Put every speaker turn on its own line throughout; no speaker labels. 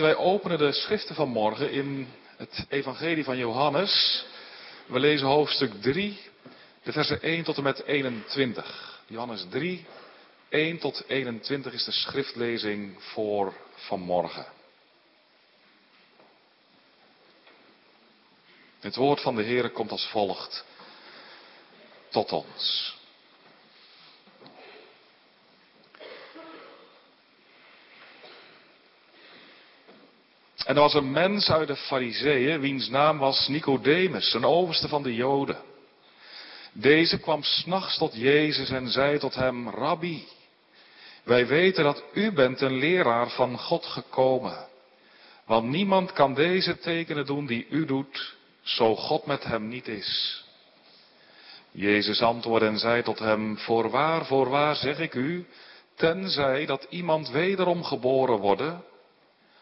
Wij openen de schriften van morgen in het Evangelie van Johannes. We lezen hoofdstuk 3, de versen 1 tot en met 21. Johannes 3, 1 tot 21 is de schriftlezing voor vanmorgen. Het woord van de Heer komt als volgt tot ons. En er was een mens uit de Fariseeën, wiens naam was Nicodemus, een overste van de Joden. Deze kwam s'nachts tot Jezus en zei tot hem, Rabbi, wij weten dat u bent een leraar van God gekomen. Want niemand kan deze tekenen doen die u doet, zo God met hem niet is. Jezus antwoordde en zei tot hem, voorwaar, voorwaar zeg ik u, tenzij dat iemand wederom geboren worden,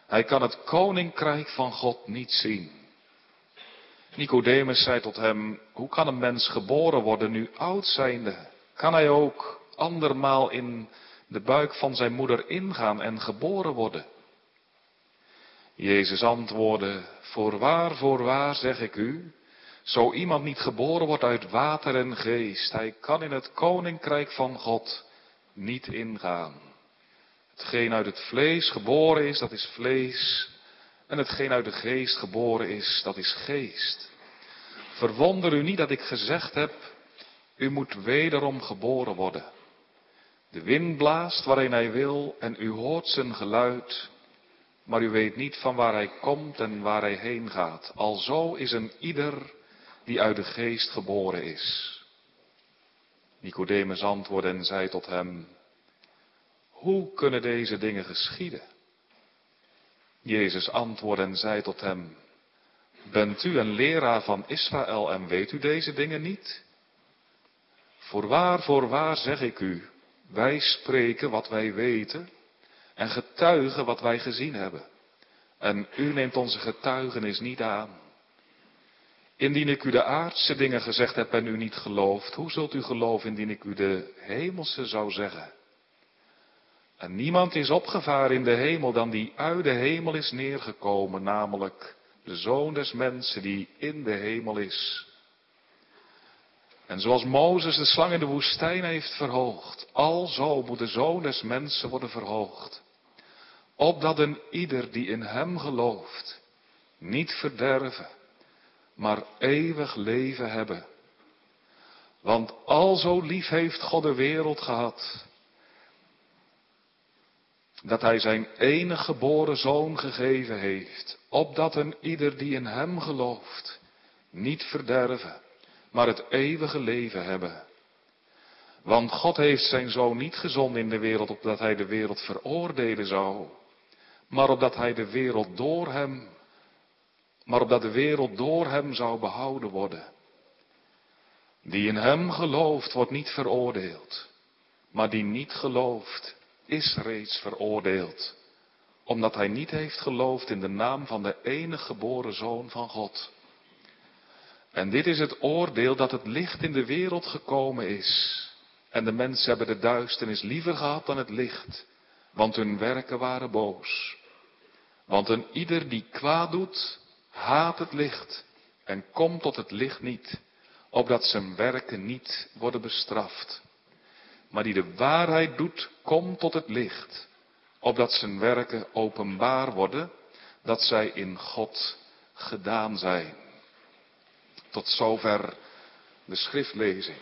hij kan het koninkrijk van God niet zien. Nicodemus zei tot hem, hoe kan een mens geboren worden nu oud zijnde? Kan hij ook andermaal in de buik van zijn moeder ingaan en geboren worden? Jezus antwoordde, voorwaar, voorwaar zeg ik u, zo iemand niet geboren wordt uit water en geest, hij kan in het koninkrijk van God niet ingaan. Hetgeen uit het vlees geboren is, dat is vlees. En hetgeen uit de geest geboren is, dat is geest. Verwonder u niet dat ik gezegd heb, u moet wederom geboren worden. De wind blaast waarin hij wil en u hoort zijn geluid, maar u weet niet van waar hij komt en waar hij heen gaat. Alzo is een ieder die uit de geest geboren is. Nicodemus antwoordde en zei tot hem, hoe kunnen deze dingen geschieden? Jezus antwoordde en zei tot hem, Bent u een leraar van Israël en weet u deze dingen niet? Voorwaar, voorwaar zeg ik u, wij spreken wat wij weten en getuigen wat wij gezien hebben. En u neemt onze getuigenis niet aan. Indien ik u de aardse dingen gezegd heb en u niet gelooft, hoe zult u geloven indien ik u de hemelse zou zeggen? En niemand is opgevaren in de hemel dan die uit de hemel is neergekomen, namelijk de zoon des mensen die in de hemel is. En zoals Mozes de slang in de woestijn heeft verhoogd, alzo moet de zoon des mensen worden verhoogd. Opdat een ieder die in hem gelooft, niet verderven, maar eeuwig leven hebben. Want alzo lief heeft God de wereld gehad, dat hij zijn enige geboren zoon gegeven heeft, opdat een ieder die in hem gelooft, niet verderven, maar het eeuwige leven hebben. Want God heeft zijn zoon niet gezonden in de wereld opdat hij de wereld veroordelen zou, maar opdat hij de wereld door hem, maar opdat de wereld door hem zou behouden worden. Die in hem gelooft wordt niet veroordeeld, maar die niet gelooft is reeds veroordeeld, omdat hij niet heeft geloofd in de naam van de enige geboren Zoon van God. En dit is het oordeel dat het licht in de wereld gekomen is. En de mensen hebben de duisternis liever gehad dan het licht, want hun werken waren boos. Want een ieder die kwaad doet, haat het licht en komt tot het licht niet, opdat zijn werken niet worden bestraft. Maar die de waarheid doet, komt tot het licht, opdat zijn werken openbaar worden, dat zij in God gedaan zijn. Tot zover de schriftlezing.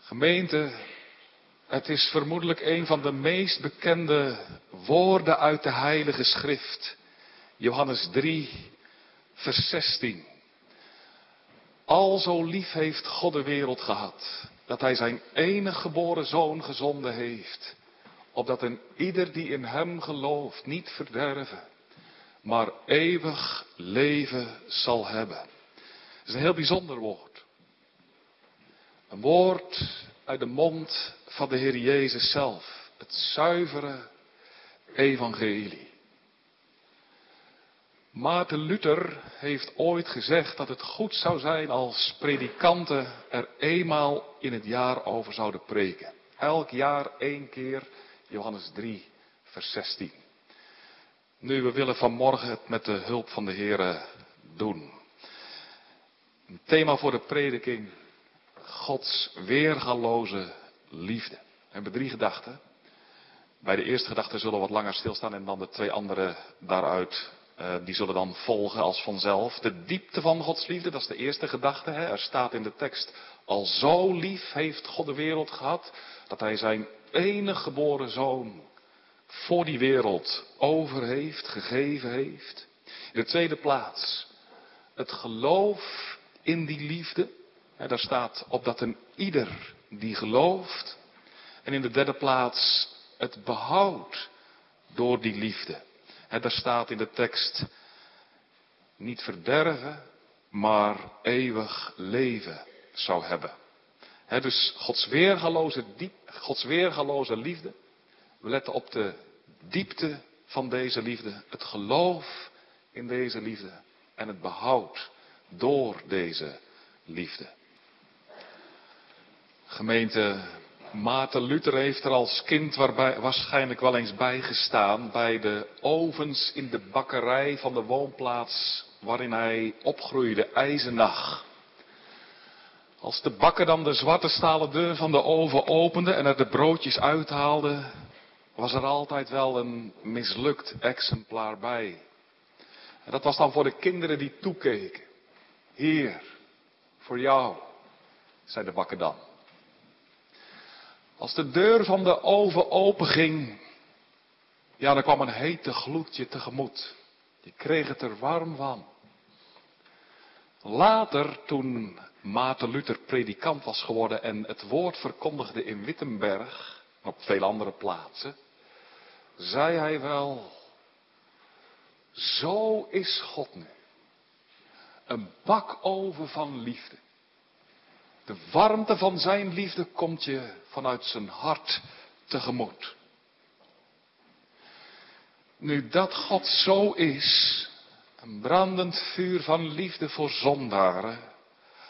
Gemeente, het is vermoedelijk een van de meest bekende woorden uit de Heilige Schrift. Johannes 3, vers 16. Al zo lief heeft God de wereld gehad, dat hij zijn enige geboren zoon gezonden heeft, opdat een ieder die in hem gelooft niet verderven, maar eeuwig leven zal hebben. Het is een heel bijzonder woord. Een woord uit de mond van de Heer Jezus zelf. Het zuivere evangelie. Maarten Luther heeft ooit gezegd dat het goed zou zijn als predikanten er eenmaal in het jaar over zouden preken. Elk jaar één keer, Johannes 3, vers 16. Nu, we willen vanmorgen het met de hulp van de Heer doen. Een thema voor de prediking. Gods weergaloze liefde. We hebben drie gedachten. Bij de eerste gedachte zullen we wat langer stilstaan en dan de twee andere daaruit, uh, die zullen dan volgen als vanzelf. De diepte van Gods liefde, dat is de eerste gedachte. Hè? Er staat in de tekst, al zo lief heeft God de wereld gehad, dat hij zijn enige geboren zoon voor die wereld over heeft, gegeven heeft. In de tweede plaats, het geloof in die liefde. Hè, daar staat op dat een ieder die gelooft. En in de derde plaats, het behoud door die liefde. Hè, daar staat in de tekst, niet verderven, maar eeuwig leven zou hebben. He, dus Gods weergaloze, diep, Gods weergaloze liefde. We letten op de diepte van deze liefde, het geloof in deze liefde en het behoud door deze liefde. Gemeente Maarten Luther heeft er als kind waarbij, waarschijnlijk wel eens bij gestaan bij de ovens in de bakkerij van de woonplaats waarin hij opgroeide, IJzenach. Als de bakker dan de zwarte stalen deur van de oven opende en er de broodjes uithaalde, was er altijd wel een mislukt exemplaar bij. En dat was dan voor de kinderen die toekeken. Heer, voor jou, zei de bakker dan. Als de deur van de oven openging, ja, dan kwam een hete gloed je tegemoet. Je kreeg het er warm van. Later, toen Maarten Luther predikant was geworden en het woord verkondigde in Wittenberg, op veel andere plaatsen, zei hij wel, zo is God nu. Een bakoven van liefde. De warmte van zijn liefde komt je vanuit zijn hart tegemoet. Nu dat God zo is, een brandend vuur van liefde voor zondaren,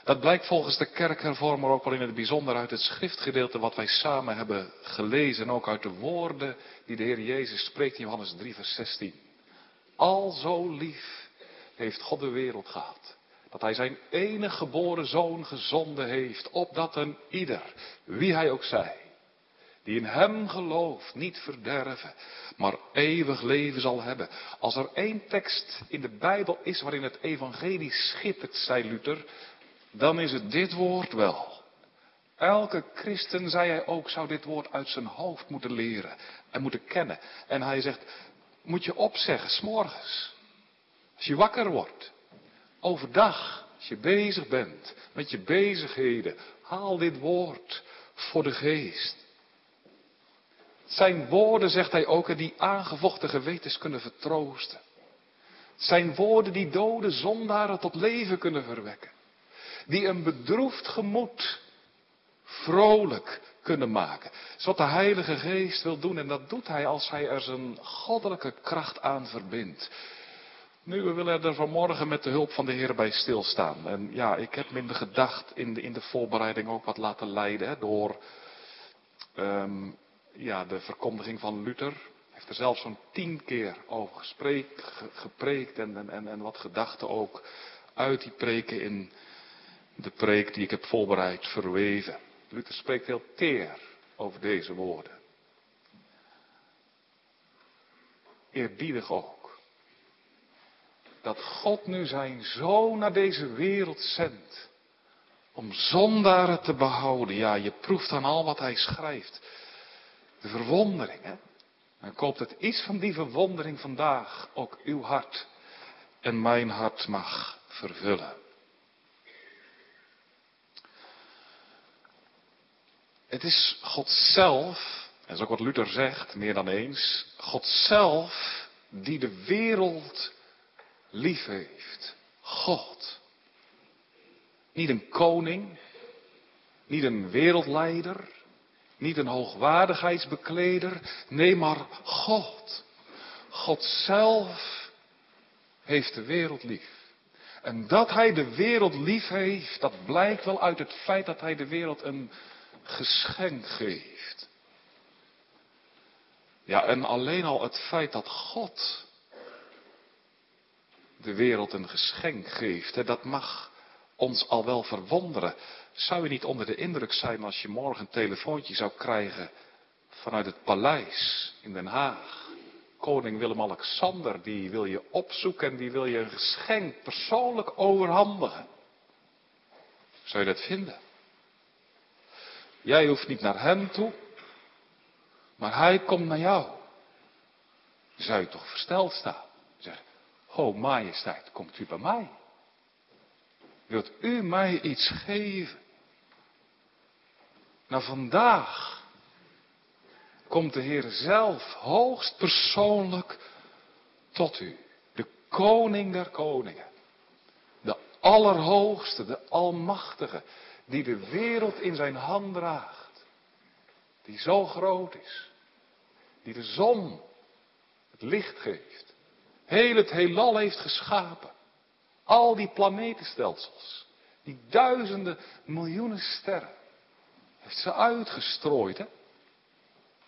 dat blijkt volgens de kerkhervormer ook wel in het bijzonder uit het schriftgedeelte wat wij samen hebben gelezen. En ook uit de woorden die de Heer Jezus spreekt in Johannes 3, vers 16. Al zo lief heeft God de wereld gehad. Dat hij zijn enige geboren zoon gezonden heeft. Opdat een ieder, wie hij ook zij, die in hem gelooft, niet verderven, maar eeuwig leven zal hebben. Als er één tekst in de Bijbel is waarin het evangelie schittert, zei Luther, dan is het dit woord wel. Elke christen, zei hij ook, zou dit woord uit zijn hoofd moeten leren en moeten kennen. En hij zegt, moet je opzeggen, s'morgens. Als je wakker wordt. Overdag, als je bezig bent met je bezigheden. Haal dit woord voor de geest. Zijn woorden, zegt hij ook, die aangevochten gewetens kunnen vertroosten. Zijn woorden die dode zondaren tot leven kunnen verwekken die een bedroefd gemoed vrolijk kunnen maken. Dat is wat de Heilige Geest wil doen en dat doet hij als hij er zijn goddelijke kracht aan verbindt. Nu, we willen er vanmorgen met de hulp van de Heer bij stilstaan. En ja, ik heb in de gedacht, in de, in de voorbereiding ook wat laten leiden door um, ja, de verkondiging van Luther. Hij heeft er zelfs zo'n tien keer over gepreekt en, en, en wat gedachten ook uit die preken in de preek die ik heb voorbereid verweven. Luther spreekt heel teer over deze woorden. Eerbiedig ook. Dat God nu zijn zoon naar deze wereld zendt. Om zondaren te behouden. Ja, je proeft aan al wat hij schrijft. De verwondering, hè. En hoop dat iets van die verwondering vandaag ook uw hart en mijn hart mag vervullen. Het is God zelf, en dat is ook wat Luther zegt, meer dan eens, God zelf die de wereld lief heeft. God. Niet een koning, niet een wereldleider, niet een hoogwaardigheidsbekleder, nee maar God. God zelf heeft de wereld lief. En dat hij de wereld lief heeft, dat blijkt wel uit het feit dat hij de wereld een geschenk geeft. Ja, en alleen al het feit dat God de wereld een geschenk geeft. Hè, dat mag ons al wel verwonderen. Zou je niet onder de indruk zijn als je morgen een telefoontje zou krijgen vanuit het paleis in Den Haag? Koning Willem-Alexander, die wil je opzoeken en die wil je een geschenk persoonlijk overhandigen. Zou je dat vinden? Jij hoeft niet naar hem toe, maar hij komt naar jou. Zou je toch versteld staan? Zeg, ho majesteit, komt u bij mij? Wilt u mij iets geven? Nou vandaag komt de Heer zelf hoogst persoonlijk tot u. De koning der koningen. De allerhoogste, de almachtige, die de wereld in zijn hand draagt. Die zo groot is. Die de zon het licht geeft. Heel het heelal heeft geschapen. Al die planetenstelsels. Die duizenden miljoenen sterren. Heeft ze uitgestrooid, hè?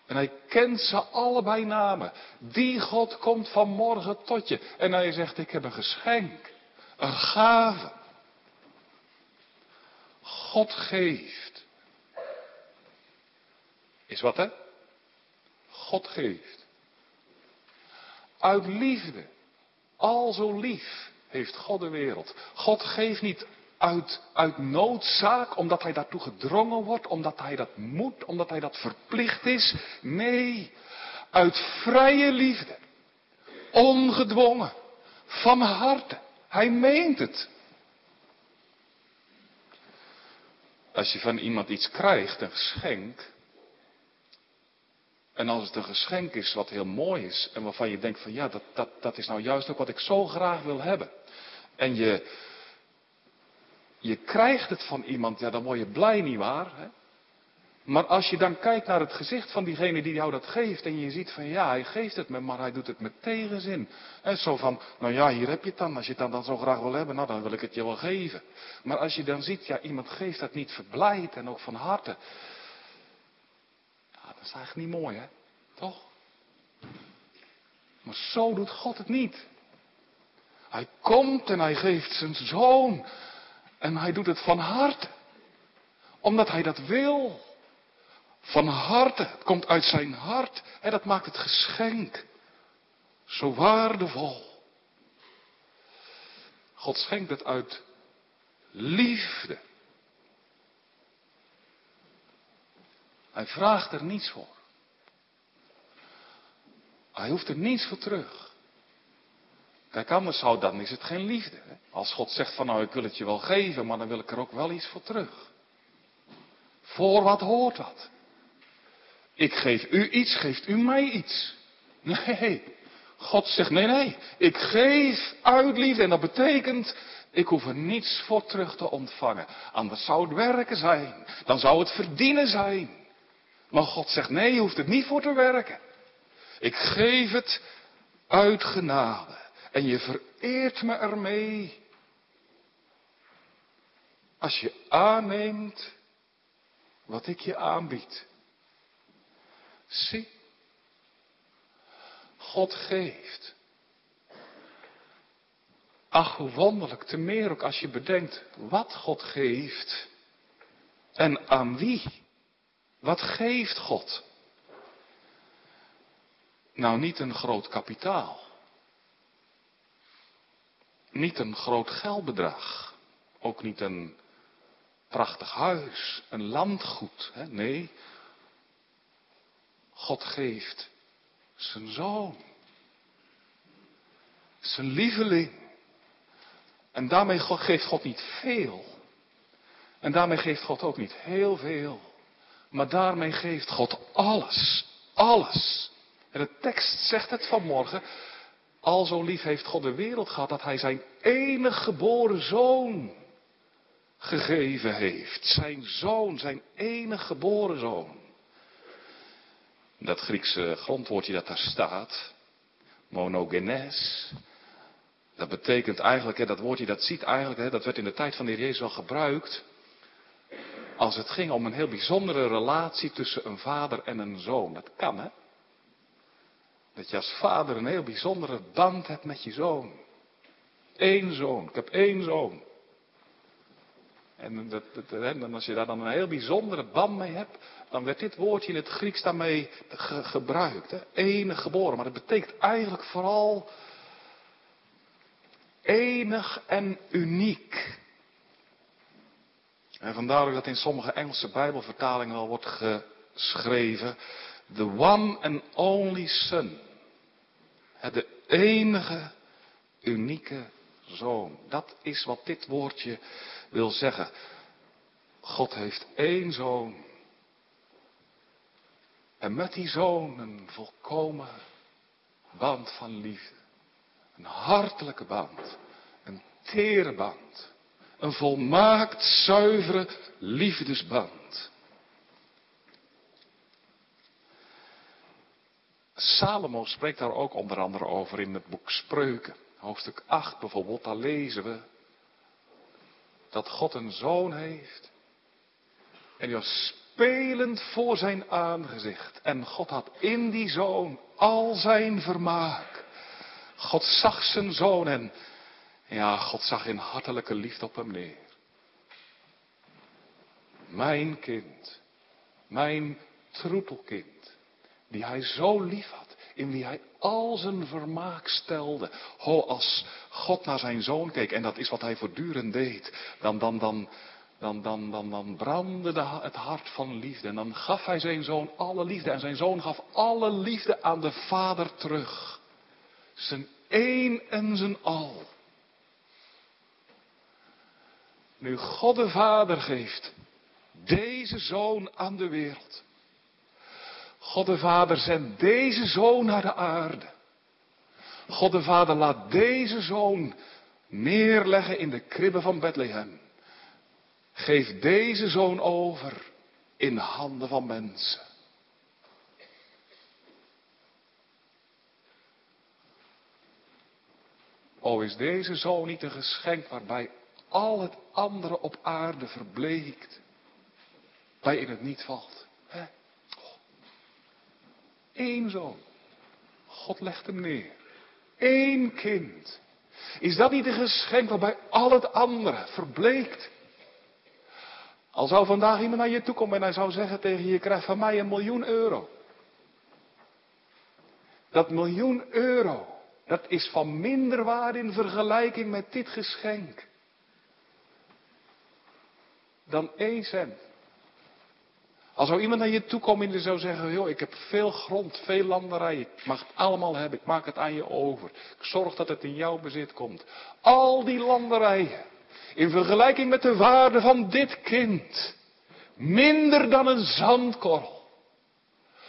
En hij kent ze allebei namen. Die God komt vanmorgen tot je. En hij zegt, ik heb een geschenk. Een gave. God geeft. Is wat hè? God geeft. Uit liefde. Al zo lief heeft God de wereld. God geeft niet uit, uit noodzaak, omdat hij daartoe gedrongen wordt, omdat hij dat moet, omdat hij dat verplicht is. Nee, uit vrije liefde. Ongedwongen. Van harte. Hij meent het. Als je van iemand iets krijgt, een geschenk. En als het een geschenk is wat heel mooi is en waarvan je denkt van ja, dat, dat, dat is nou juist ook wat ik zo graag wil hebben. En je, je krijgt het van iemand, ja dan word je blij niet waar. Hè? Maar als je dan kijkt naar het gezicht van diegene die jou dat geeft en je ziet van ja, hij geeft het me, maar hij doet het met tegenzin. En zo van, nou ja, hier heb je het dan. Als je het dan, dan zo graag wil hebben, nou dan wil ik het je wel geven. Maar als je dan ziet, ja, iemand geeft dat niet verblijd en ook van harte. Dat is eigenlijk niet mooi, hè? Toch? Maar zo doet God het niet. Hij komt en hij geeft zijn zoon. En hij doet het van harte. Omdat hij dat wil. Van harte. Het komt uit zijn hart. En dat maakt het geschenk zo waardevol. God schenkt het uit liefde. Hij vraagt er niets voor. Hij hoeft er niets voor terug. Kijk, anders zou dan is het geen liefde. Hè? Als God zegt van nou ik wil het je wel geven, maar dan wil ik er ook wel iets voor terug. Voor wat hoort wat? Ik geef u iets, geeft u mij iets. Nee, God zegt nee, nee, ik geef uit liefde en dat betekent ik hoef er niets voor terug te ontvangen. Anders zou het werken zijn, dan zou het verdienen zijn. Maar God zegt nee, je hoeft het niet voor te werken. Ik geef het uit genade. En je vereert me ermee. Als je aanneemt wat ik je aanbied. Zie, God geeft. Ach, hoe wonderlijk, te meer ook als je bedenkt wat God geeft en aan wie. Wat geeft God? Nou, niet een groot kapitaal. Niet een groot geldbedrag. Ook niet een prachtig huis, een landgoed. Hè? Nee, God geeft zijn zoon. Zijn lieveling. En daarmee geeft God niet veel. En daarmee geeft God ook niet heel veel. Maar daarmee geeft God alles. Alles. En de tekst zegt het vanmorgen. Al zo lief heeft God de wereld gehad dat hij zijn enig geboren zoon gegeven heeft. Zijn zoon, zijn enig geboren zoon. Dat Griekse grondwoordje dat daar staat, monogenes, dat betekent eigenlijk, hè, dat woordje dat ziet eigenlijk, hè, dat werd in de tijd van de Heer Jezus al gebruikt, als het ging om een heel bijzondere relatie tussen een vader en een zoon. Dat kan hè. Dat je als vader een heel bijzondere band hebt met je zoon. één zoon. Ik heb één zoon. En, dat, dat, als je daar dan een heel bijzondere band mee hebt, dan werd dit woordje in het Grieks daarmee gebruikt. Hè? Enig geboren. Maar dat betekent eigenlijk vooral enig en uniek. En vandaar ook dat in sommige Engelse Bijbelvertalingen al wordt geschreven. The one and only son. De enige, unieke zoon. Dat is wat dit woordje wil zeggen. God heeft één zoon. En met die zoon een volkomen band van liefde. Een hartelijke band. Een tere band. Een volmaakt zuivere liefdesband. Salomo spreekt daar ook onder andere over in het boek Spreuken. Hoofdstuk 8 bijvoorbeeld, daar lezen we dat God een zoon heeft. En die was spelend voor zijn aangezicht. En God had in die zoon al zijn vermaak. God zag zijn zoon en ja, God zag in hartelijke liefde op hem neer. Mijn kind, mijn troetelkind, die hij zo lief had, in wie hij al zijn vermaak stelde. Ho, als God naar zijn zoon keek, en dat is wat hij voortdurend deed, dan, dan, dan, dan, dan, dan, brandde het hart van liefde. En dan gaf hij zijn zoon alle liefde. En zijn zoon gaf alle liefde aan de vader terug. Zijn één en zijn al. Nu God de Vader geeft deze zoon aan de wereld. God de Vader zendt deze zoon naar de aarde. God de Vader laat deze zoon neerleggen in de kribben van Bethlehem. Geef deze zoon over in handen van mensen. O, is deze zoon niet een geschenk waarbij al het andere op aarde verbleekt, bij in het niet valt? Eén zoon. God legt hem neer. Eén kind. Is dat niet een geschenk waarbij al het andere verbleekt? Al zou vandaag iemand naar je toe komen en hij zou zeggen tegen je, je krijgt van mij een miljoen euro. Dat miljoen euro, dat is van minder waarde in vergelijking met dit geschenk. Dan één cent. Als zou iemand naar je toe komen en zou zeggen, joh, ik heb veel grond, veel landerij, ik mag het allemaal hebben, ik maak het aan je over. Ik zorg dat het in jouw bezit komt. Al die landerijen, in vergelijking met de waarde van dit kind. Minder dan een zandkorrel.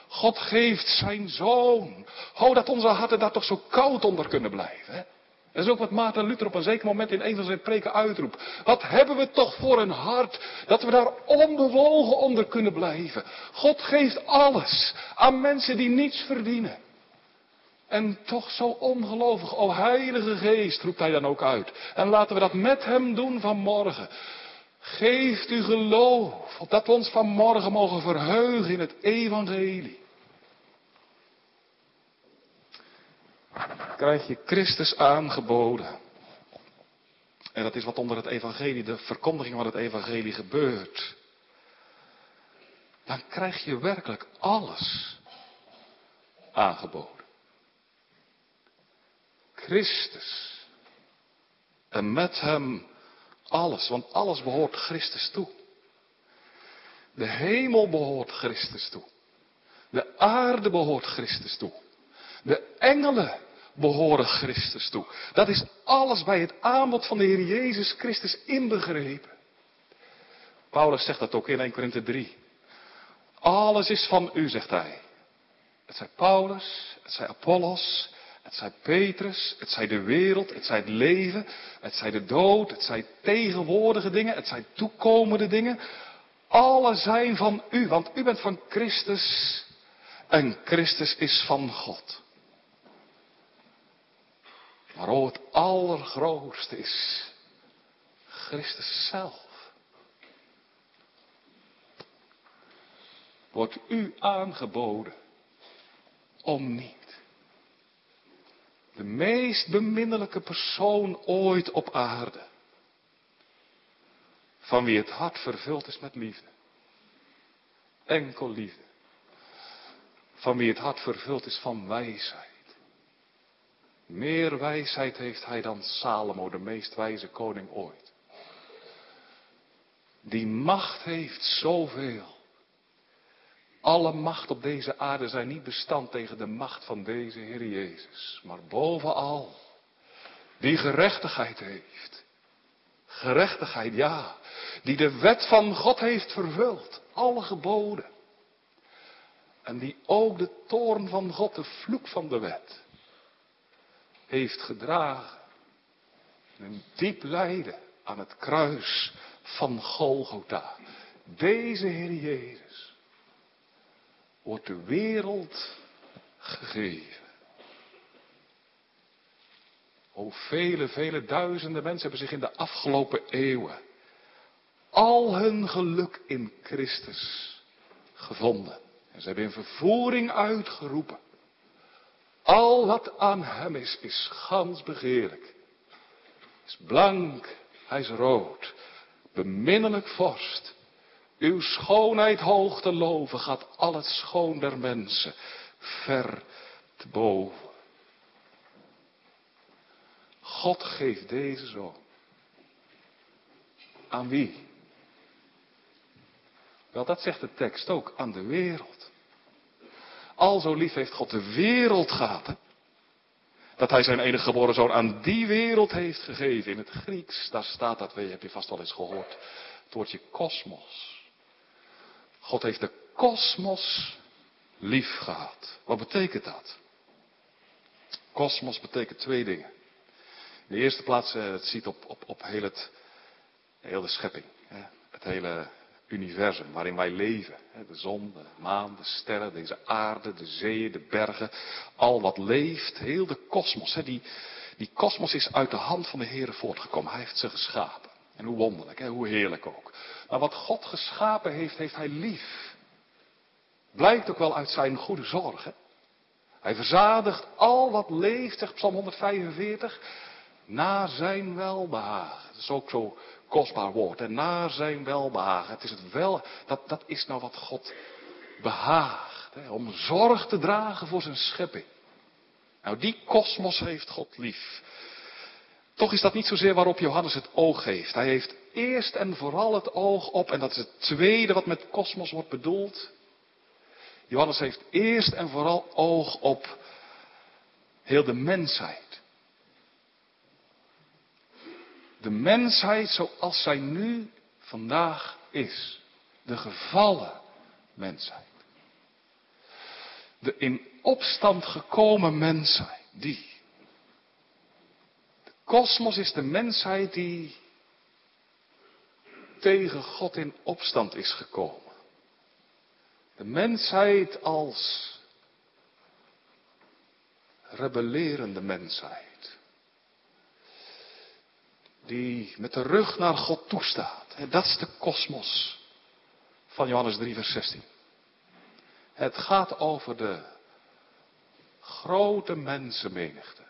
God geeft zijn zoon. Hou dat onze harten daar toch zo koud onder kunnen blijven. Dat is ook wat Maarten Luther op een zeker moment in een van zijn preken uitroept. Wat hebben we toch voor een hart dat we daar onbewogen onder kunnen blijven. God geeft alles aan mensen die niets verdienen. En toch zo ongelovig. O Heilige Geest, roept hij dan ook uit. En laten we dat met hem doen vanmorgen. Geeft u geloof, dat we ons vanmorgen mogen verheugen in het evangelie. Krijg je Christus aangeboden. En dat is wat onder het evangelie, de verkondiging van het evangelie gebeurt. Dan krijg je werkelijk alles aangeboden. Christus. En met hem alles, want alles behoort Christus toe. De hemel behoort Christus toe. De aarde behoort Christus toe. De engelen behoren Christus toe. Dat is alles bij het aanbod van de Heer Jezus Christus inbegrepen. Paulus zegt dat ook in 1 Korinthe 3. Alles is van u, zegt hij. Het zij Paulus, het zij Apollos, het zij Petrus, het zij de wereld, het zij het leven, het zij de dood, het zij tegenwoordige dingen, het zij toekomende dingen. Alle zijn van u, want u bent van Christus en Christus is van God. Maar o, het allergrootste is Christus zelf. Wordt u aangeboden om niet De meest beminnelijke persoon ooit op aarde. Van wie het hart vervuld is met liefde. Enkel liefde. Van wie het hart vervuld is van wijsheid. Meer wijsheid heeft hij dan Salomo, de meest wijze koning ooit. Die macht heeft zoveel. Alle macht op deze aarde zijn niet bestand tegen de macht van deze Heer Jezus. Maar bovenal, die gerechtigheid heeft. Gerechtigheid, ja. Die de wet van God heeft vervuld. Alle geboden. En die ook de toorn van God, de vloek van de wet, heeft gedragen. Een diep lijden aan het kruis van Golgotha. Deze Heer Jezus wordt de wereld gegeven. O vele, vele duizenden mensen hebben zich in de afgelopen eeuwen al hun geluk in Christus gevonden. En ze hebben in vervoering uitgeroepen. Al wat aan hem is, is gans begeerlijk. Is blank, hij is rood. Beminnelijk vorst. Uw schoonheid hoog te loven gaat al het schoon der mensen ver te boven. God geeft deze zoon. Aan wie? Wel, dat zegt de tekst ook, aan de wereld. Al zo lief heeft God de wereld gehad. Dat hij zijn enige geboren zoon aan die wereld heeft gegeven. In het Grieks, daar staat dat, weet je, heb je vast wel eens gehoord. Het woordje kosmos. God heeft de kosmos lief gehad. Wat betekent dat? Kosmos betekent twee dingen. In de eerste plaats, eh, het ziet op, op, op heel, het, heel de schepping. Het hele universum waarin wij leven. De zon, de maan, de sterren, deze aarde, de zeeën, de bergen. Al wat leeft, heel de kosmos. Die, kosmos is uit de hand van de Heer voortgekomen. Hij heeft ze geschapen. En hoe wonderlijk, hoe heerlijk ook. Maar wat God geschapen heeft, heeft hij lief. Blijkt ook wel uit zijn goede zorgen. Hij verzadigt al wat leeft, zegt Psalm 145, naar zijn welbehagen. Dat is ook zo kostbaar woord. En naar zijn welbehagen. Het is het wel, dat, dat is nou wat God behaagt. Hè, om zorg te dragen voor zijn schepping. Nou, die kosmos heeft God lief. Toch is dat niet zozeer waarop Johannes het oog heeft. Hij heeft eerst en vooral het oog op, en dat is het tweede wat met kosmos wordt bedoeld. Johannes heeft eerst en vooral oog op heel de mensheid. De mensheid zoals zij nu vandaag is. De gevallen mensheid. De in opstand gekomen mensheid. Die. De kosmos is de mensheid die tegen God in opstand is gekomen. De mensheid als rebellerende mensheid die met de rug naar God toestaat. Dat is de kosmos van Johannes 3, vers 16. Het gaat over de grote mensenmenigte.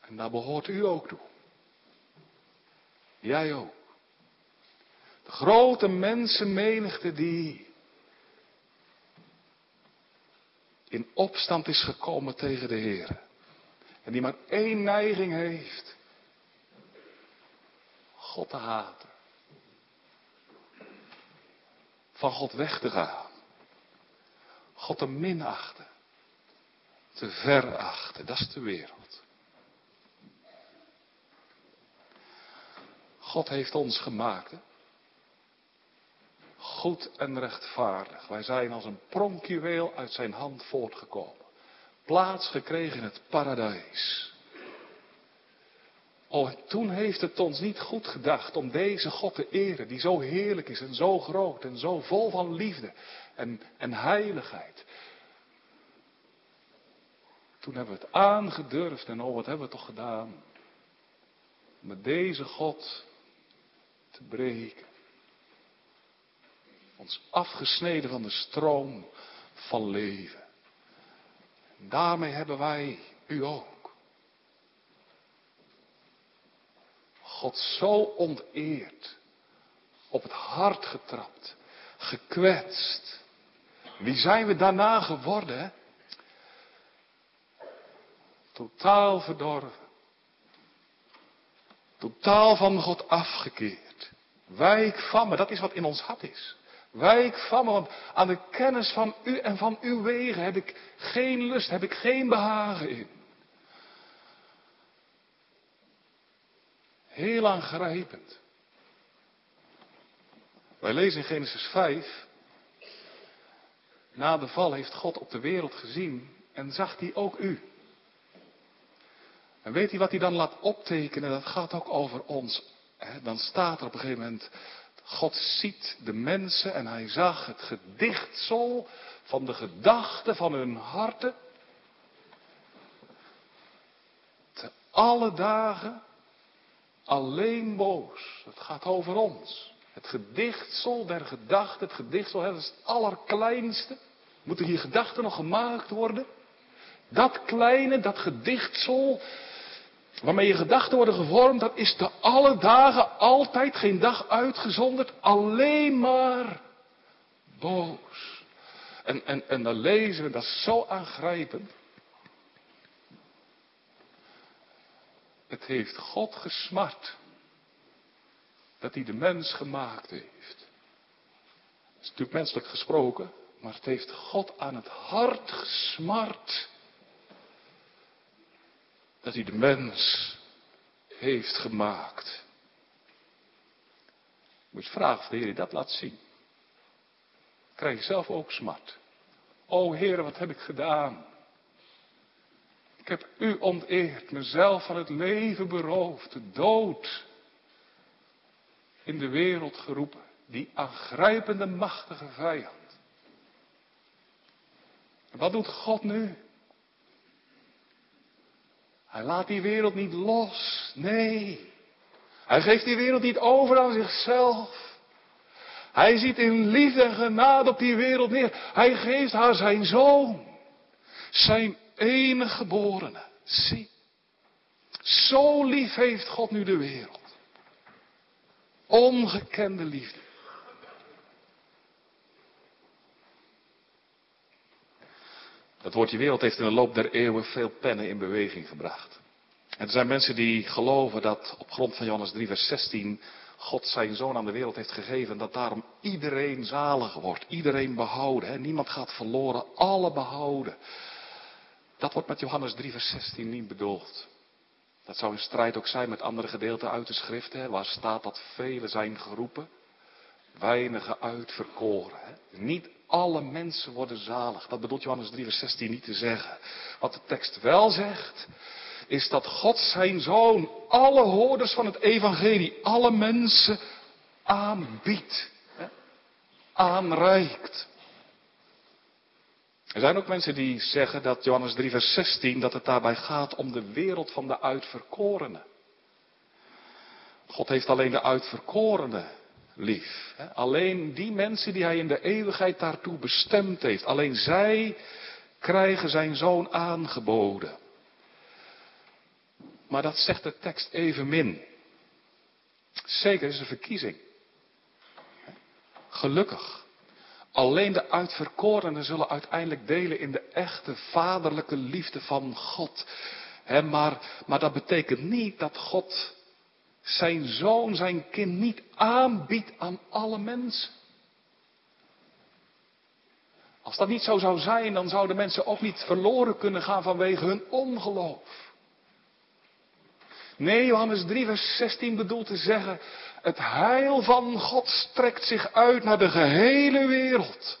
En daar behoort u ook toe. Jij ook. De grote mensenmenigte die in opstand is gekomen tegen de Heer. En die maar één neiging heeft. God te haten. Van God weg te gaan. God te minachten. Te verachten. Dat is de wereld. God heeft ons gemaakt. Goed en rechtvaardig. Wij zijn als een pronkjuweel uit zijn hand voortgekomen. Plaats gekregen in het paradijs. Oh, toen heeft het ons niet goed gedacht om deze God te eren, die zo heerlijk is en zo groot en zo vol van liefde en, en heiligheid. Toen hebben we het aangedurfd en oh, wat hebben we toch gedaan? Met deze God te breken. Ons afgesneden van de stroom van leven. En daarmee hebben wij U ook. God zo onteerd, op het hart getrapt, gekwetst. Wie zijn we daarna geworden? Totaal verdorven. Totaal van God afgekeerd. Wijk van me, dat is wat in ons hart is. Wijk van me, want aan de kennis van u en van uw wegen heb ik geen lust, heb ik geen behagen in. Heel aangrijpend. Wij lezen in Genesis 5. Na de val heeft God op de wereld gezien en zag hij ook u. En weet hij wat hij dan laat optekenen? Dat gaat ook over ons. Dan staat er op een gegeven moment, God ziet de mensen en hij zag het gedichtsel van de gedachten van hun harten. Te alle dagen alleen boos. Het gaat over ons. Het gedichtsel der gedachten, het gedichtsel, dat is het allerkleinste. Moeten hier gedachten nog gemaakt worden? Dat kleine, dat gedichtsel, waarmee je gedachten worden gevormd, dat is te alle dagen altijd, geen dag uitgezonderd, alleen maar boos. En, en, en dan lezen we, dat is zo aangrijpend. Het heeft God gesmart dat hij de mens gemaakt heeft. Het is natuurlijk menselijk gesproken, maar het heeft God aan het hart gesmart dat hij de mens heeft gemaakt. Moet je vragen of de Heer je dat laat zien. Krijg je zelf ook smart. O Heer, wat heb ik gedaan? Ik heb u onteerd, mezelf van het leven beroofd, de dood in de wereld geroepen. Die aangrijpende, machtige vijand. En wat doet God nu? Hij laat die wereld niet los. Nee. Hij geeft die wereld niet over aan zichzelf. Hij ziet in liefde en genade op die wereld neer. Hij geeft haar zijn zoon. Zijn enige geborene. Zie. Zo lief heeft God nu de wereld. Ongekende liefde. Dat woordje wereld heeft in de loop der eeuwen veel pennen in beweging gebracht. En er zijn mensen die geloven dat op grond van Johannes 3, vers 16 God zijn zoon aan de wereld heeft gegeven. Dat daarom iedereen zalig wordt. Iedereen behouden. Niemand gaat verloren. Alle behouden. Dat wordt met Johannes 3, vers 16 niet bedoeld. Dat zou in strijd ook zijn met andere gedeelten uit de schrift. Hè? Waar staat dat velen zijn geroepen. Weinigen uitverkoren. Hè? Niet alle mensen worden zalig. Dat bedoelt Johannes 3, vers 16 niet te zeggen. Wat de tekst wel zegt, is dat God zijn zoon alle hoorders van het evangelie, alle mensen aanbiedt. Aanreikt. Er zijn ook mensen die zeggen dat Johannes 3, vers 16, dat het daarbij gaat om de wereld van de uitverkorenen. God heeft alleen de uitverkorenen lief. Alleen die mensen die hij in de eeuwigheid daartoe bestemd heeft, alleen zij krijgen zijn zoon aangeboden. Maar dat zegt de tekst evenmin. Zeker is een verkiezing. Gelukkig. Alleen de uitverkorenen zullen uiteindelijk delen in de echte vaderlijke liefde van God. maar, maar dat betekent niet dat God zijn zoon, zijn kind niet aanbiedt aan alle mensen. Als dat niet zo zou zijn, dan zouden mensen ook niet verloren kunnen gaan vanwege hun ongeloof. Nee, Johannes 3, vers 16 bedoelt te zeggen, het heil van God strekt zich uit naar de gehele wereld.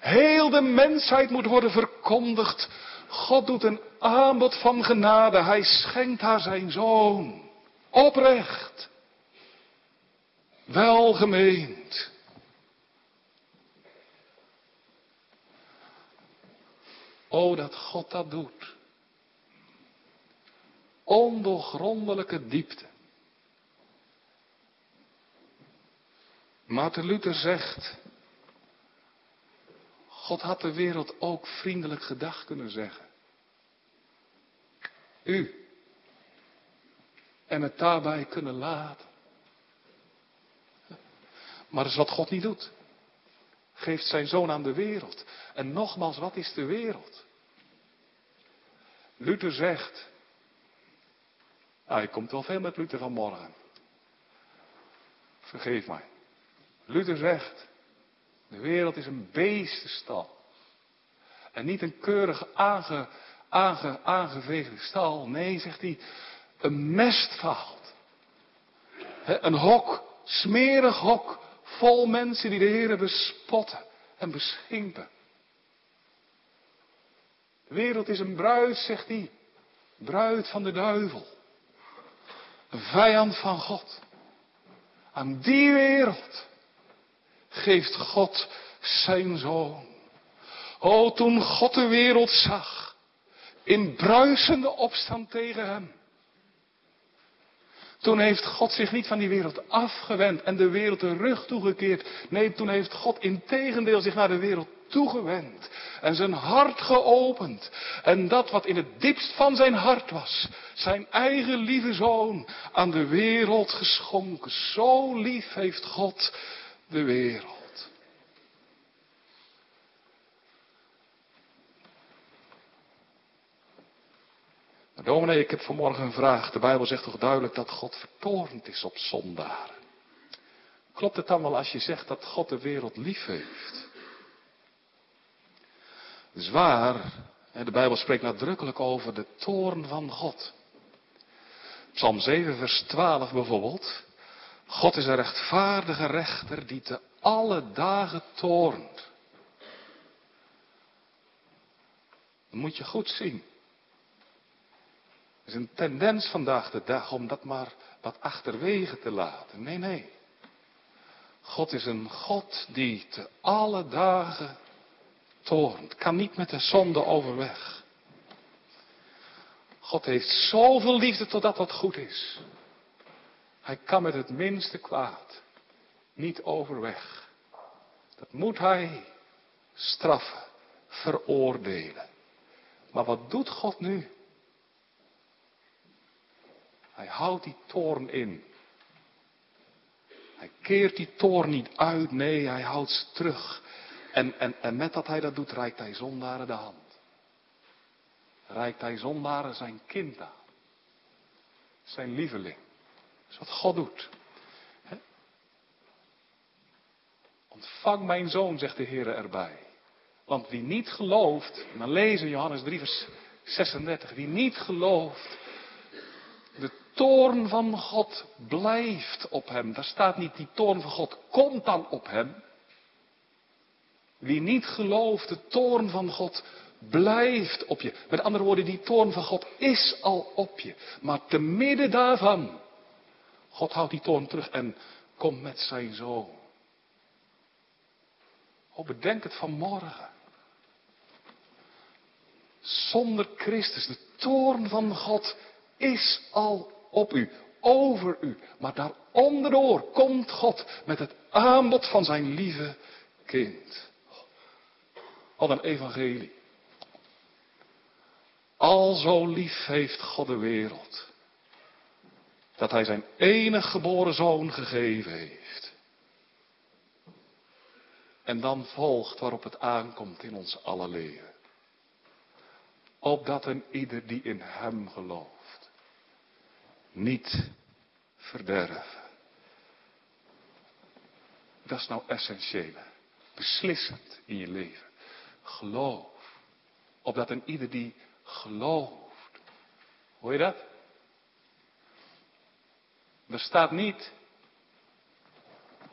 Heel de mensheid moet worden verkondigd. God doet een aanbod van genade. Hij schenkt haar zijn zoon. Oprecht. Welgemeend. O, dat God dat doet. Ondoorgrondelijke diepte. Maarten Luther zegt, God had de wereld ook vriendelijk gedag kunnen zeggen. U. En het daarbij kunnen laten. Maar dat is wat God niet doet. Geeft zijn zoon aan de wereld. En nogmaals, wat is de wereld? Luther zegt. Nou, je komt wel veel met Luther vanmorgen. Vergeef mij. Luther zegt. De wereld is een beestenstal. En niet een keurig aange, stal. Nee, zegt hij, een mestveld. Een hok, smerig hok, vol mensen die de Heer bespotten en beschimpen. De wereld is een bruid, zegt hij. Bruid van de duivel. Een vijand van God. Aan die wereld geeft God zijn zoon. O, toen God de wereld zag, in bruisende opstand tegen hem. Toen heeft God zich niet van die wereld afgewend en de wereld de rug toegekeerd. Nee, toen heeft God in tegendeel zich naar de wereld toegewend en zijn hart geopend. En dat wat in het diepst van zijn hart was, zijn eigen lieve zoon, aan de wereld geschonken. Zo lief heeft God de wereld. Maar dominee, ik heb vanmorgen een vraag. De Bijbel zegt toch duidelijk dat God vertorend is op zondaren. Klopt het dan wel als je zegt dat God de wereld lief heeft? Zwaar, de Bijbel spreekt nadrukkelijk over de toorn van God. Psalm 7, vers 12 bijvoorbeeld. God is een rechtvaardige rechter die te alle dagen toornt. Dat moet je goed zien. Het is een tendens vandaag de dag om dat maar wat achterwege te laten. Nee, nee. God is een God die te alle dagen toornt. Kan niet met de zonde overweg. God heeft zoveel liefde totdat wat goed is. Hij kan met het minste kwaad niet overweg. Dat moet hij straffen, veroordelen. Maar wat doet God nu? Hij houdt die toorn in. Hij keert die toorn niet uit, nee, hij houdt ze terug. En, en, en met dat hij dat doet, reikt hij zondaren de hand. Reikt hij zondaren zijn kind aan. Zijn lieveling. Is wat God doet. Ontvang mijn zoon, zegt de Heer erbij. Want wie niet gelooft, dan lezen Johannes 3 vers 36, wie niet gelooft, de toorn van God blijft op hem. Daar staat niet die toorn van God komt dan op hem. Wie niet gelooft, de toorn van God blijft op je. Met andere woorden, die toorn van God is al op je. Maar te midden daarvan, God houdt die toorn terug en komt met zijn zoon. Oh, bedenk het vanmorgen. Zonder Christus, de toorn van God is al op u, over u. Maar daaronderdoor komt God met het aanbod van zijn lieve kind. Wat een evangelie. Al zo lief heeft God de wereld. Dat hij zijn enige geboren zoon gegeven heeft. En dan volgt waarop het aankomt in ons alle leven. Opdat een ieder die in hem gelooft. Niet verderven. Dat is nou essentieel. Beslissend in je leven. Geloof. Opdat een ieder die gelooft. Hoor je dat? Er staat niet.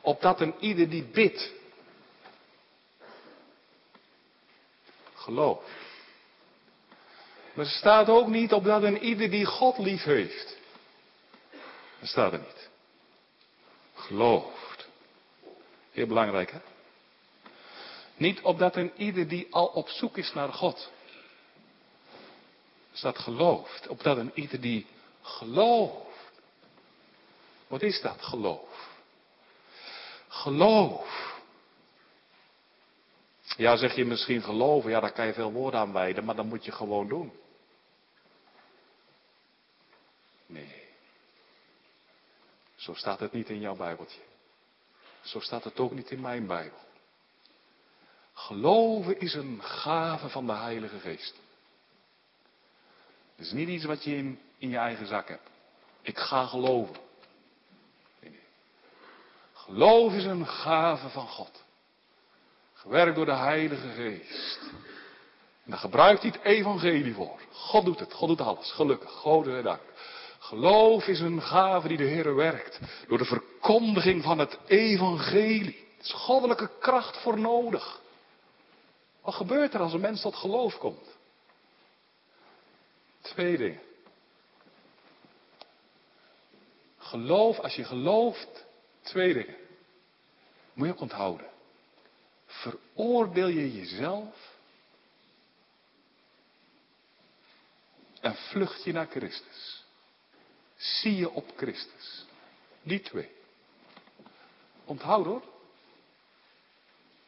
Opdat een ieder die bidt. Geloof. Maar er staat ook niet opdat een ieder die God lief heeft. Dat staat er niet. Gelooft. Heel belangrijk hè. Niet opdat een ieder die al op zoek is naar God. Dus dat gelooft. Opdat een ieder die gelooft. Wat is dat geloof? Geloof. Ja, zeg je misschien geloven, ja, daar kan je veel woorden aan wijden, maar dan moet je gewoon doen. Nee. Zo staat het niet in jouw Bijbeltje. Zo staat het ook niet in mijn Bijbel. Geloven is een gave van de Heilige Geest. Het is niet iets wat je in, in je eigen zak hebt. Ik ga geloven. Geloof is een gave van God. Gewerkt door de Heilige Geest. En daar gebruikt hij het evangelie voor. God doet het. God doet alles. Gelukkig. God dank. Geloof is een gave die de Heer werkt. Door de verkondiging van het evangelie. Er is goddelijke kracht voor nodig. Wat gebeurt er als een mens tot geloof komt? Twee dingen. Geloof, als je gelooft, twee dingen. Moet je ook onthouden. Veroordeel je jezelf en vlucht je naar Christus. Zie je op Christus. Die twee. Onthoud hoor.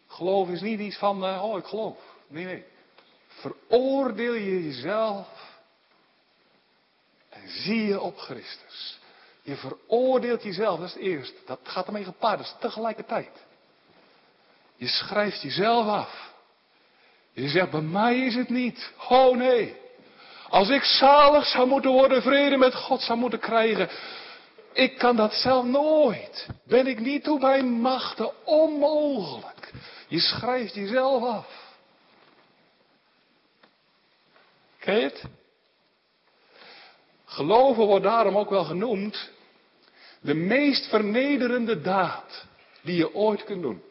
Geloof is niet iets van, uh, oh ik geloof. Nee, nee. Veroordeel je jezelf en zie je op Christus. Je veroordeelt jezelf, dat is het eerste. Dat gaat ermee gepaard, dat is tegelijkertijd. Je schrijft jezelf af. Je zegt, bij mij is het niet. Oh nee. Als ik zalig zou moeten worden, vrede met God zou moeten krijgen. Ik kan dat zelf nooit. Ben ik niet toe bij machten. Onmogelijk. Je schrijft jezelf af. Ken je het? Geloven wordt daarom ook wel genoemd de meest vernederende daad die je ooit kunt doen.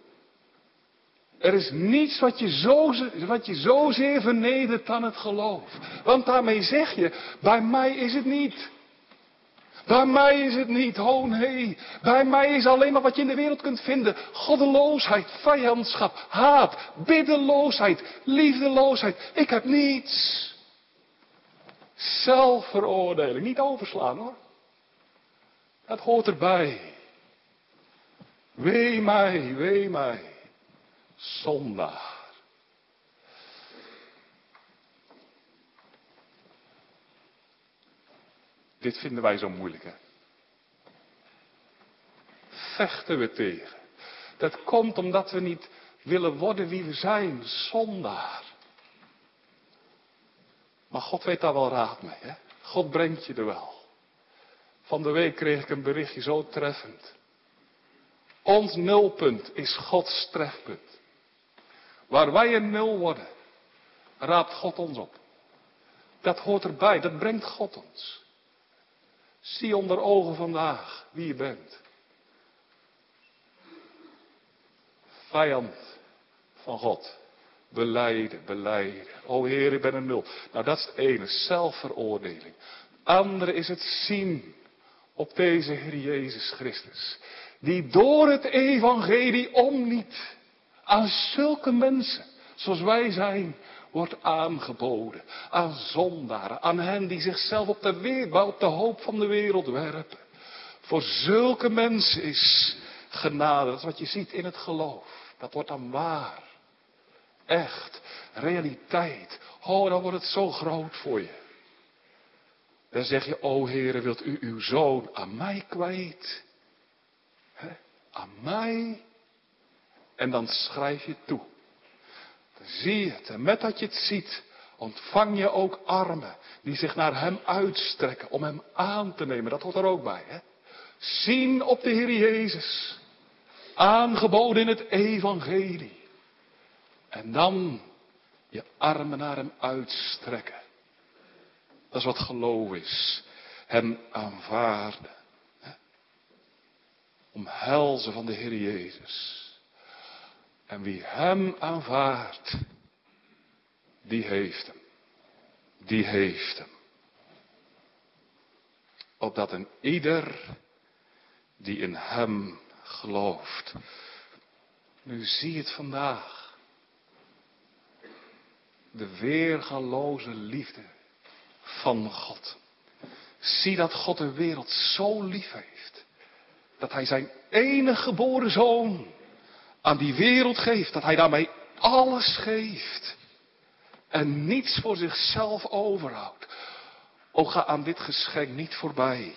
Er is niets wat je, wat je zozeer vernedert dan het geloof. Want daarmee zeg je, bij mij is het niet. Bij mij is het niet, oh nee. Bij mij is alleen maar wat je in de wereld kunt vinden. Goddeloosheid, vijandschap, haat, biddeloosheid, liefdeloosheid. Ik heb niets. Zelfveroordeling, niet overslaan hoor. Dat hoort erbij. Wee mij, wee mij zondaar. Dit vinden wij zo moeilijk, hè? Vechten we tegen. Dat komt omdat we niet willen worden wie we zijn, zondaar. Maar God weet daar wel raad mee, hè? God brengt je er wel. Van de week kreeg ik een berichtje zo treffend. Ons nulpunt is Gods trefpunt. Waar wij een nul worden, raapt God ons op. Dat hoort erbij, dat brengt God ons. Zie onder ogen vandaag wie je bent. Vijand van God. Beleiden, beleiden. O Heer, ik ben een nul. Nou, dat is het ene, zelfveroordeling. Andere is het zien op deze Heer Jezus Christus. Die door het evangelie om niet aan zulke mensen, zoals wij zijn, wordt aangeboden. Aan zondaren, aan hen die zichzelf op de, weer, op de hoop van de wereld werpen. Voor zulke mensen is genade, dat is wat je ziet in het geloof. Dat wordt dan waar. Echt, realiteit. Oh, dan wordt het zo groot voor je. Dan zeg je, o Heere, wilt u uw zoon aan mij kwijt? Aan mij en dan schrijf je toe. Dan zie je het. En met dat je het ziet, ontvang je ook armen die zich naar hem uitstrekken om hem aan te nemen. Dat hoort er ook bij. Hè? Zien op de Heer Jezus. Aangeboden in het evangelie. En dan je armen naar hem uitstrekken. Dat is wat geloof is. Hem aanvaarden. Omhelzen van de Heer Jezus. En wie hem aanvaardt, die heeft hem. Die heeft hem. Opdat een ieder die in hem gelooft. Nu zie het vandaag. De weergaloze liefde van God. Zie dat God de wereld zo lief heeft. Dat hij zijn enige geboren zoon aan die wereld geeft. Dat hij daarmee alles geeft. En niets voor zichzelf overhoudt. O ga aan dit geschenk niet voorbij.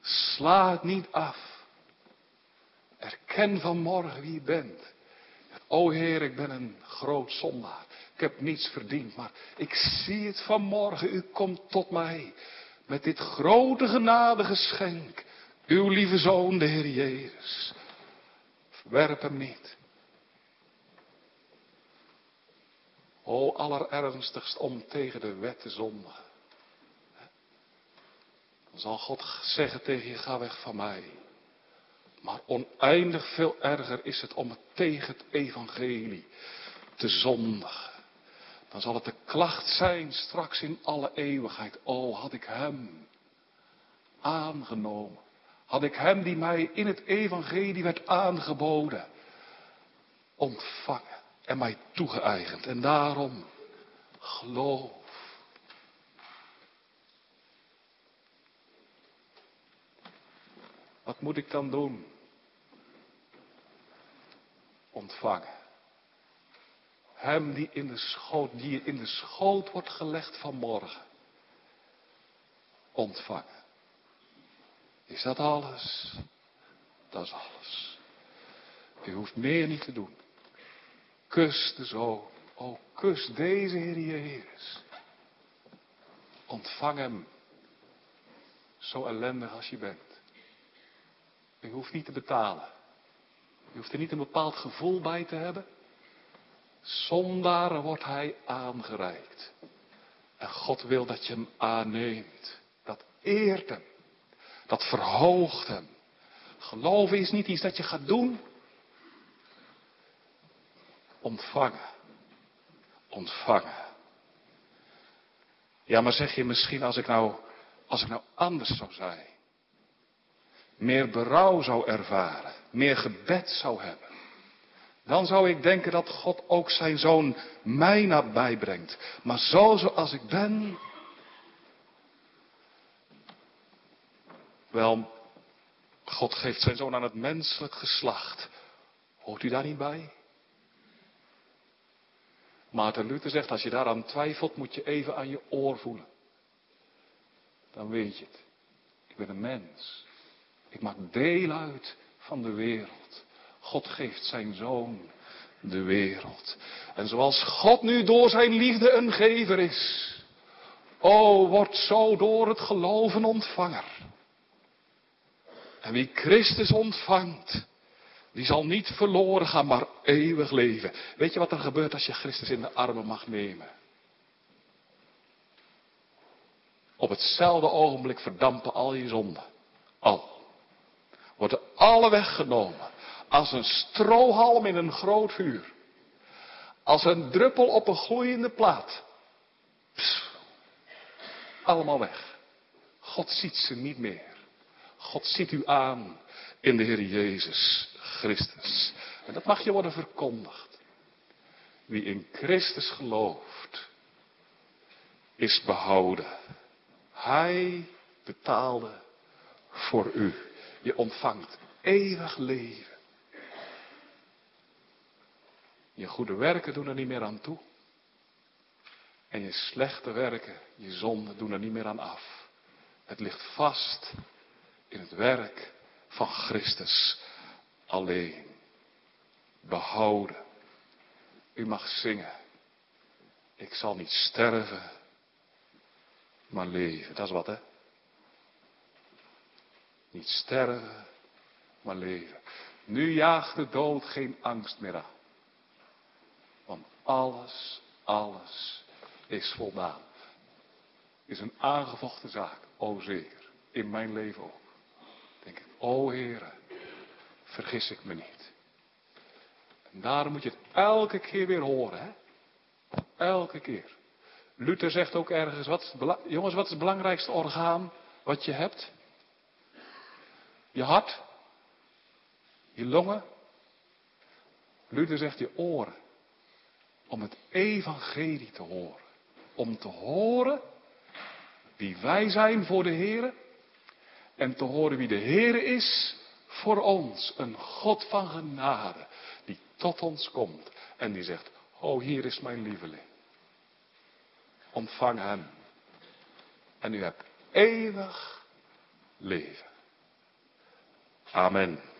Sla het niet af. Erken vanmorgen wie je bent. O Heer, ik ben een groot zondaar. Ik heb niets verdiend, maar ik zie het vanmorgen. U komt tot mij met dit grote genadegeschenk. Uw lieve Zoon, de Heer Jezus. Verwerp hem niet. O, allerernstigst om tegen de wet te zondigen. Dan zal God zeggen tegen je, ga weg van mij. Maar oneindig veel erger is het om het tegen het evangelie te zondigen. Dan zal het de klacht zijn straks in alle eeuwigheid. O, had ik hem aangenomen. Had ik hem die mij in het evangelie werd aangeboden, ontvangen en mij toegeëigend. En daarom geloof. Wat moet ik dan doen? Ontvangen. Hem die in de schoot, die in de schoot wordt gelegd vanmorgen. Ontvangen. Is dat alles? Dat is alles. U hoeft meer niet te doen. Kus de zoon. O, kus deze Heer Jezus. Ontvang hem. Zo ellendig als je bent. U hoeft niet te betalen. U hoeft er niet een bepaald gevoel bij te hebben. Zondaren wordt hij aangereikt. En God wil dat je hem aanneemt. Dat eert hem. Dat verhoogt hem. Geloven is niet iets dat je gaat doen. Ontvangen. Ontvangen. Ja, maar zeg je misschien als ik nou, als ik nou anders zou zijn. Meer berouw zou ervaren. Meer gebed zou hebben. Dan zou ik denken dat God ook zijn zoon mij nabij brengt. Maar zo zoals ik ben. Wel, God geeft zijn zoon aan het menselijk geslacht. Hoort u daar niet bij? Maarten Luther zegt, als je daaraan twijfelt, moet je even aan je oor voelen. Dan weet je het. Ik ben een mens. Ik maak deel uit van de wereld. God geeft zijn zoon de wereld. En zoals God nu door zijn liefde een gever is. O, wordt zo door het geloven ontvanger. En wie Christus ontvangt, die zal niet verloren gaan, maar eeuwig leven. Weet je wat er gebeurt als je Christus in de armen mag nemen? Op hetzelfde ogenblik verdampen al je zonden. Al. Worden alle weggenomen. Als een strohalm in een groot vuur. Als een druppel op een gloeiende plaat. Allemaal weg. God ziet ze niet meer. God ziet u aan in de Heer Jezus Christus. En dat mag je worden verkondigd. Wie in Christus gelooft, is behouden. Hij betaalde voor u. Je ontvangt eeuwig leven. Je goede werken doen er niet meer aan toe. En je slechte werken, je zonden doen er niet meer aan af. Het ligt vast in het werk van Christus alleen. Behouden. U mag zingen. Ik zal niet sterven, maar leven. Dat is wat, hè? Niet sterven, maar leven. Nu jaagt de dood geen angst meer aan. Alles, alles is voldaan. Is een aangevochten zaak, o zeker. In mijn leven ook. Denk ik, o Heere, vergis ik me niet. En daarom moet je het elke keer weer horen, hè? Elke keer. Luther zegt ook ergens, jongens, wat is het belangrijkste orgaan wat je hebt? Je hart? Je longen? Luther zegt je oren. Om het evangelie te horen. Om te horen wie wij zijn voor de Heer. En te horen wie de Heer is voor ons. Een God van genade. Die tot ons komt. En die zegt, oh hier is mijn lieveling. Ontvang hem. En u hebt eeuwig leven. Amen.